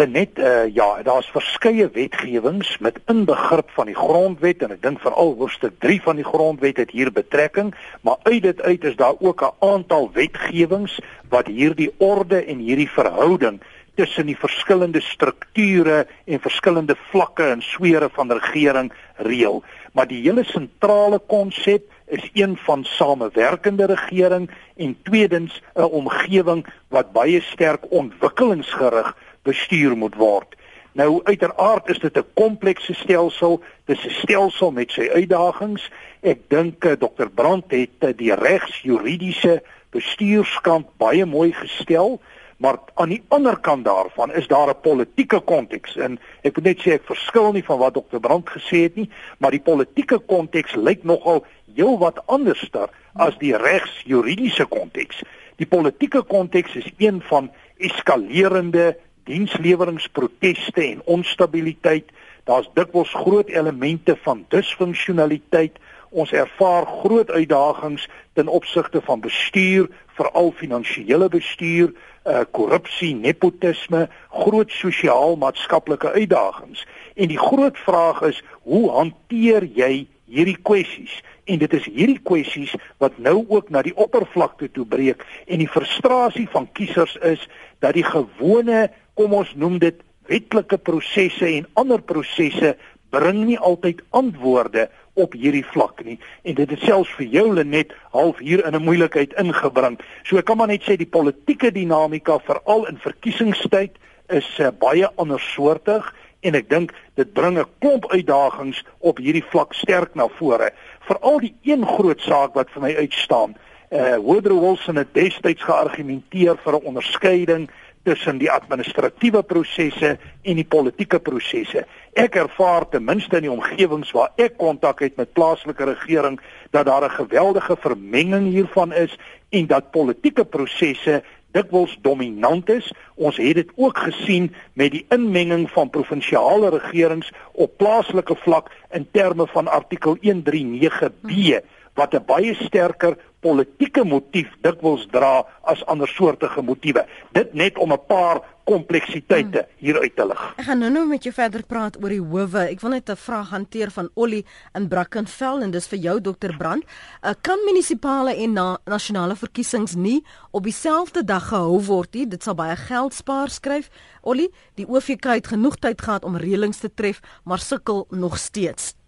Lenet, uh, ja, daar's verskeie wetgewings met inbegrip van die grondwet en ek dink veral hoofstuk 3 van die grondwet het hier betrekking, maar uit dit uit is daar ook 'n aantal wetgewings wat hierdie orde en hierdie verhouding tussen die verskillende strukture en verskillende vlakke en swere van regering reël. Maar die hele sentrale konsep is een van samewerkende regering en tweedens 'n omgewing wat baie sterk ontwikkelingsgerig bestuur moet word. Nou uiteraard is dit 'n komplekse stelsel, dis 'n stelsel met sy uitdagings. Ek dink uh, Dr Brandt het uh, die regsjuridiese bestuurskant baie mooi gestel, maar aan die ander kant daarvan is daar 'n politieke konteks en ek moet net sê ek verskil nie van wat Dr Brandt gesê het nie, maar die politieke konteks lyk nogal heelwat anderster as die regsjuridiese konteks. Die politieke konteks is een van eskalerende diensleweringsproteste en onstabiliteit. Daar's dikwels groot elemente van disfunksionaliteit. Ons ervaar groot uitdagings ten opsigte van bestuur, veral finansiële bestuur, uh korrupsie, nepotisme, groot sosiaal-maatskaplike uitdagings. En die groot vraag is, hoe hanteer jy hierdie kwessies? En dit is hierdie kwessies wat nou ook na die oppervlakte toe breek en die frustrasie van kiesers is dat die gewone, kom ons noem dit wetlike prosesse en ander prosesse bring nie altyd antwoorde op hierdie vlak nie en dit het selfs vir jou Lenet half hier in 'n moeilikheid ingebring. So ek kan maar net sê die politieke dinamika veral in verkiesingstyd is uh, baie andersoortig en ek dink dit bring 'n klomp uitdagings op hierdie vlak sterk na vore. Veral die een groot saak wat vir my uitstaan. Uh Woodrow Wilson het destyds geargumenteer vir 'n onderskeiding tussen die administratiewe prosesse en die politieke prosesse. Ek ervaar ten minste in die omgewings waar ek kontak het met plaaslike regering dat daar 'n geweldige vermenging hiervan is en dat politieke prosesse dikwels dominant is. Ons het dit ook gesien met die inmenging van provinsiale regerings op plaaslike vlak in terme van artikel 139B wat 'n baie sterker politieke motief dikwels dra as andersoortige motiewe. Dit net om 'n paar kompleksiteite hmm. hier uit te lig. Ek gaan nou-nou met jou verder praat oor die howe. Ek wil net 'n vraag hanteer van Ollie in Brackenfell en dis vir jou Dr Brand. Uh, kan munisipale en na nasionale verkiesings nie op dieselfde dag gehou word nie? Dit sal baie geld spaar, skryf Ollie. Die OVK het genoeg tyd gehad om reëlings te tref, maar sukkel nog steeds.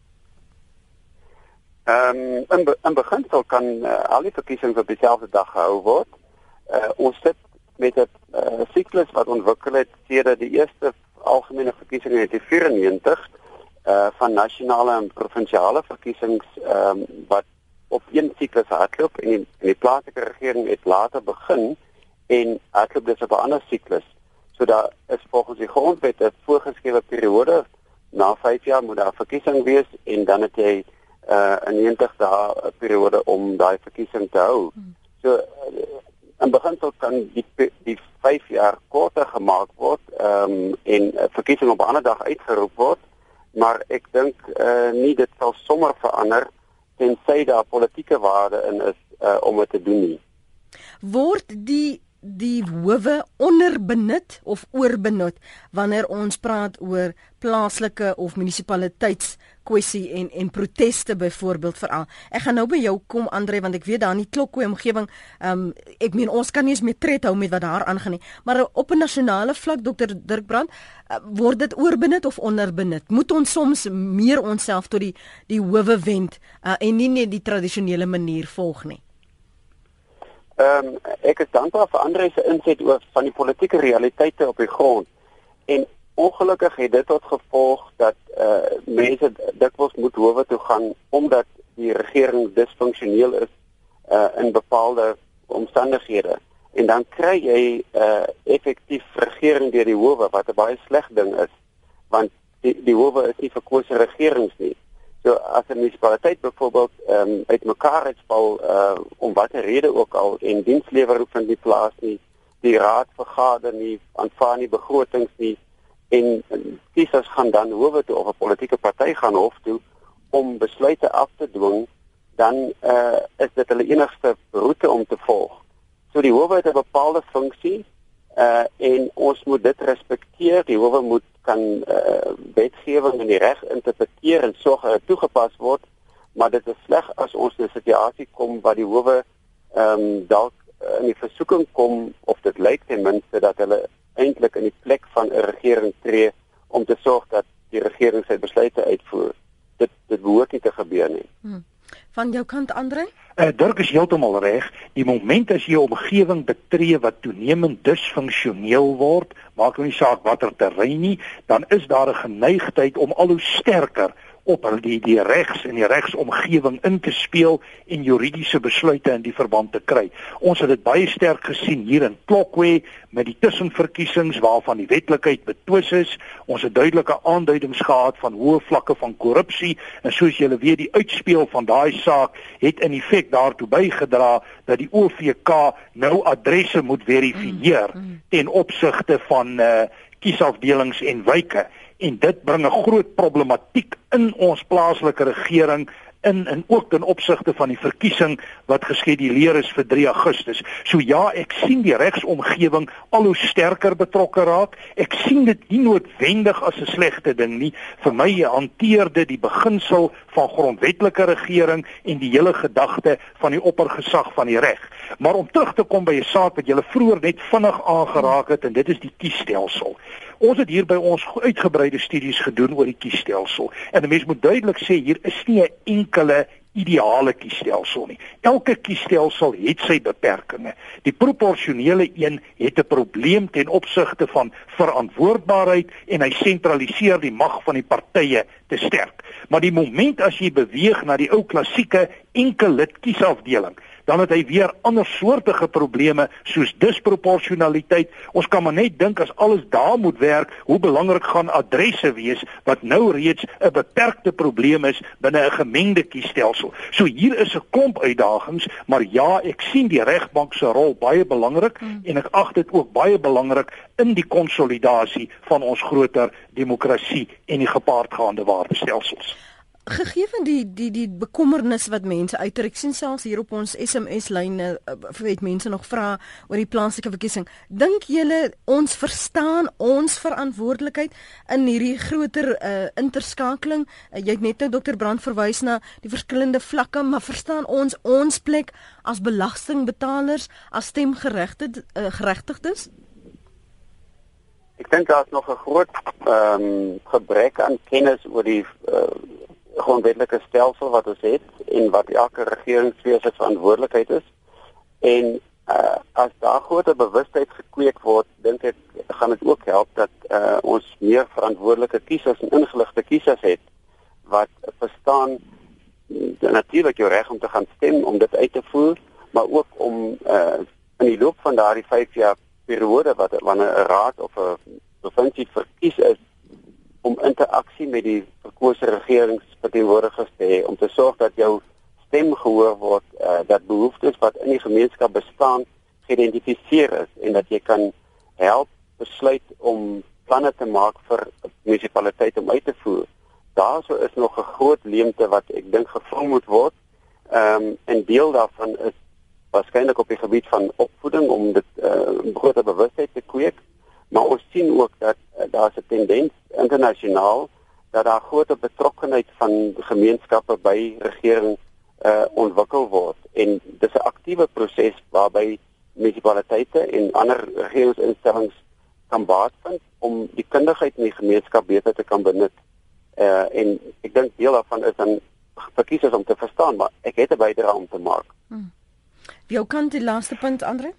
Ehm um, in be in beginsel kan uh, al die verkiesings op dieselfde dag gehou word. Uh, ons sit met 'n uh, siklus wat ontwikkel het sedert die eerste algemene verkiesing in 1994 uh van nasionale en provinsiale verkiesings ehm um, wat op een siklus hardloop en die, en die plaaslike regering het later begin en hardloop dis op 'n ander siklus. So daar is volgens die grondwet 'n voorgeskrewe periode na 5 jaar moet daar verkiesing wees en dan het jy uh 'n 90 dae periode om daai verkiesing te hou. Hmm. So in beginsel kan die die 5 jaar korter gemaak word ehm um, en 'n verkiesing op 'n ander dag uitgeroep word, maar ek dink uh nie dit sal sommer verander tensy daar politieke waarde in is uh om dit te doen nie. Word die die howe onderbenut of oorbenut wanneer ons praat oor plaaslike of munisipaliteits kwessie en en proteste byvoorbeeld veral. Ek gaan nou by jou kom Andre want ek weet daar in die klokkoe omgewing, ehm um, ek meen ons kan nie eens meer tred hou met wat daar aangaan nie, maar op 'n nasionale vlak Dr Dirk Brand, uh, word dit oorbenut of onderbenut? Moet ons soms meer onsself tot die die howe wend uh, en nie net die tradisionele manier volg nie? Ehm um, ek is dankbaar vir Andre se inset oor van die politieke realiteite op die grond. En ongelukkig het dit tot gevolg dat uh mense dikwels moet howe toe gaan omdat die regering disfunksioneel is uh in bepaalde omstandighede. En dan kry jy uh effektief regering deur die howe wat 'n baie sleg ding is want die die howe is nie verkose regerings nie. So as 'n munisipaliteit byvoorbeeld ehm um, uitmekaar uitval uh om watter rede ook al en dienslewering van die plaas nie, die raad vergader nie, aanvaar nie begrotings nie en kiesers gaan dan howe toe of 'n politieke party gaan hof toe om besluite af te dwing, dan uh is dit hulle enigste roete om te volg. So die howe het 'n bepaalde funksie uh en ons moet dit respekteer. Die howe moet kan uh wetgewing in die reg interpreteer en sorg dit toegepas word, maar dit is sleg as ons in 'n situasie kom waar die howe ehm um, dalk in die versoeking kom of dit lyk ten minste dat hulle eintlik in die plek van 'n regering tree om te sorg dat die regering sy besluite uitvoer. Dit dit behoort nie te gebeur nie. Hmm. Van jou kant Andre? Uh, Dirk is heeltemal reg. Die oomblik as jy 'n omgewing betree wat toenemend disfunksioneel word, maak nie saak watter terrein nie, dan is daar 'n geneigtheid om al hoe sterker op die die regs en die regsomgewing in te speel en juridiese besluite in die verband te kry. Ons het dit baie sterk gesien hier in Klokwe met die tussenverkiesings waarvan die wetlikheid betwis is. Ons het duidelike aanduidings gehad van hoë vlakke van korrupsie en soos julle weet die uitspeel van daai saak het in feite daartoe bygedra dat die OVK nou adresse moet verifieer mm, mm. ten opsigte van uh, kiesafdelings en wyke en dit bring 'n groot problematiek in ons plaaslike regering in en ook ten opsigte van die verkiesing wat geskeduleer is vir 3 Augustus. So ja, ek sien die regsomgewing al hoe sterker betrokke raak. Ek sien dit nie noodwendig as 'n slegte ding nie. Vir my hanteer dit die beginsel van grondwetlike regering en die hele gedagte van die oppergesag van die reg. Maar om terug te kom by 'n saak wat jy vroeër net vinnig aangeraak het en dit is die kiesstelsel. Ons het hier by ons uitgebreide studies gedoen oor die kiesstelsel. En 'n mens moet duidelik sê hier is nie 'n enkele ideale kiesstelsel nie. Elke kiesstelsel het sy beperkings. Die proporsionele een het 'n probleem ten opsigte van verantwoordbaarheid en hy sentraliseer die mag van die partye te sterk. Maar die oomblik as jy beweeg na die ou klassieke enkel lid kiesafdeling, dan het hy weer ander soortige probleme soos disproporsionaliteit. Ons kan maar net dink as alles daar moet werk, hoe belangrik gaan adresse wees wat nou reeds 'n beperkte probleem is binne 'n gemengde kiesstelsel. So hier is 'n klomp uitdagings, maar ja, ek sien die regbank se rol baie belangrik hmm. en ek ag dit ook baie belangrik in die konsolidasie van ons groter demokrasie en die gepaardgaande waardestelsels gegee van die die die bekommernis wat mense uitdruk. Ek sien selfs hier op ons SMS lyne uh, het mense nog vra oor die plaaslike verkiesing. Dink julle ons verstaan ons verantwoordelikheid in hierdie groter uh, interskakeling? Uh, jy het net nou dokter Brand verwys na die verskillende vlakke, maar verstaan ons ons plek as belastingbetalers, as stemgeregtigdes? Uh, geregtigdes? Ek dink daar's nog 'n groot ehm um, gebrek aan kennis oor die uh, grondwetlike stelsel wat ons het en wat elke regeringswese verantwoordelikheid is. En uh, as daar groter bewustheid gekweek word, dink ek gaan dit ook help dat uh, ons meer verantwoordelike kiesers en ingeligte kiesers het wat verstaan natuurlik jou reg om te gaan stem om dit uit te voer, maar ook om uh, in die loop van daardie 5 jaar periode wat wanneer 'n raad of 'n provinsie verkies is om interaksie met die verkose regeringsverteenwoordigers te hê om te sorg dat jou stem gehoor word, uh, dat behoeftes wat in die gemeenskap bestaan geïdentifiseer is en dat jy kan help besluit om planne te maak vir munisipaliteit om uit te voer. Daarso is nog 'n groot leemte wat ek dink gevul moet word. Ehm um, en deel daarvan is waarskynlik op die gebied van opvoeding om dit uh, eh, groter bewustheid te kweek. Maar ons sien ook dat uh, daar 'n tendens internasionaal dat daar groot betrokkenheid van gemeenskappe by regering uh ontwikkel word en dis 'n aktiewe proses waarby munisipaliteite en ander regeringsinstellings kan baat vind om die kundigheid in die gemeenskap beter te kan benut. Uh en ek dink deel daarvan is dan verkiesers om te verstaan maar ek het 'n bydrae om te maak. Hmm. Wie kan die laaste punt Andre?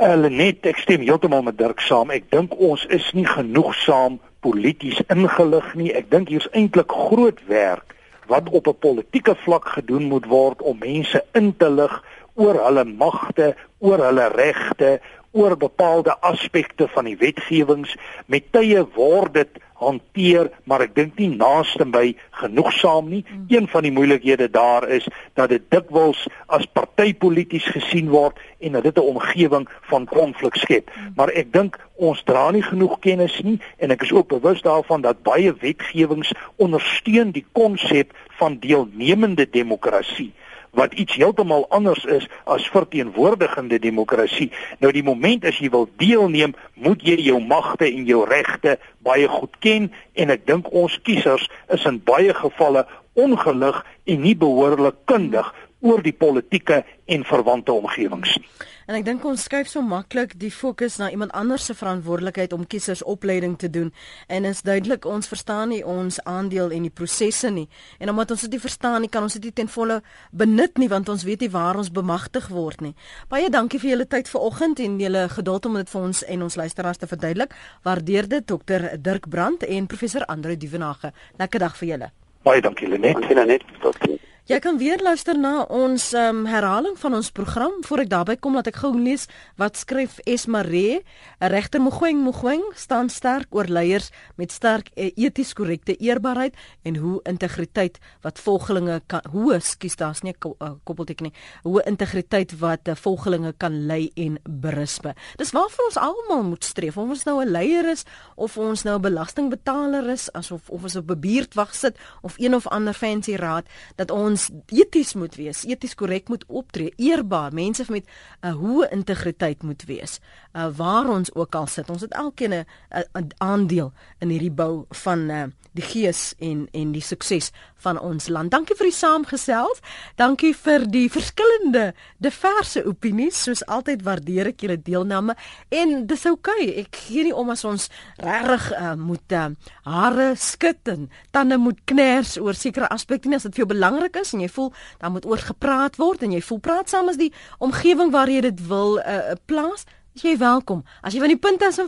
Hulle net ek stem heeltemal met Dirk saam. Ek dink ons is nie genoegsaam polities ingelig nie. Ek dink hier's eintlik groot werk wat op 'n politieke vlak gedoen moet word om mense in te lig oor hulle magte, oor hulle regte, oor bepaalde aspekte van die wetgewings. Met tye word dit hanteer, maar ek dink nie naaste by genoegsaam nie. Mm. Een van die moeilikhede daar is dat dit dikwels as partypolities gesien word en dat dit 'n omgewing van konflik skep. Mm. Maar ek dink ons dra nie genoeg kennis nie en ek is ook bewus daarvan dat baie wetgewings ondersteun die konsep van deelnemende demokrasie wat iets heeltemal anders is as verteenwoordigende demokrasie. Nou die oomblik as jy wil deelneem, moet jy jou magte en jou regte baie goed ken en ek dink ons kiesers is in baie gevalle ongelig en nie behoorlik kundig oor die politieke en verwante omgewings nie. En ek dink ons skuif so maklik die fokus na iemand anders se verantwoordelikheid om kiesersopleiding te doen en is duidelik ons verstaan nie ons aandeel en die prosesse nie. En omdat ons dit nie verstaan nie, kan ons dit nie ten volle benut nie want ons weet nie waar ons bemagtig word nie. Baie dankie vir julle tyd vanoggend en julle geduld om dit vir ons en ons luisteraars te verduidelik. Waardeer dit Dr Dirk Brandt en professor Andre Duvenage. Lekker dag vir julle. Baie dankie Lenet. Dankie Lenet. Tot sien. Jy kan weer luister na ons um, herhaling van ons program voor ek daarby kom dat ek gou lees wat skryf Esmare. Regter Mogoeng Mogoeng staan sterk oor leiers met sterk eh, eties korrekte eerbaarheid en hoe integriteit wat volgelinge kan hoe skuis daar's nie 'n eh, koppelteken nie. Hoe integriteit wat uh, volgelinge kan lei en berispe. Dis waarvoor ons almal moet streef. Of ons nou 'n leier is of ons nou 'n belastingbetaler is, asof of ons op 'n buurtwag sit of een of ander fancy raad dat ons ons eties moet wees, eties korrek moet optree, eerbaar, mense met 'n uh, hoë integriteit moet wees. Uh, waar ons ook al sit, ons het elkeen 'n aandeel in hierdie bou van uh, die gees en en die sukses van ons land. Dankie vir die saamgesels. Dankie vir die verskillende diverse opinies. Soos altyd waardeer ek julle deelname en dis oukei. Okay. Ek gee nie om as ons regtig uh, moet uh, hare skud en tande moet kners oor sekere aspekte nie as dit vir jou belangrik is en jy voel dan moet oor gepraat word en jy voel praat saam as die omgewing waar jy dit wil uh, plaas. Jy welkom. As jy van die punt is,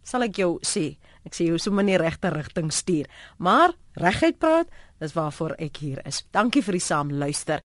sal ek jou sê. Ek sê jy sommer in die regte rigting stuur. Maar reguit praat, dis waarvoor ek hier is. Dankie vir die saamluister.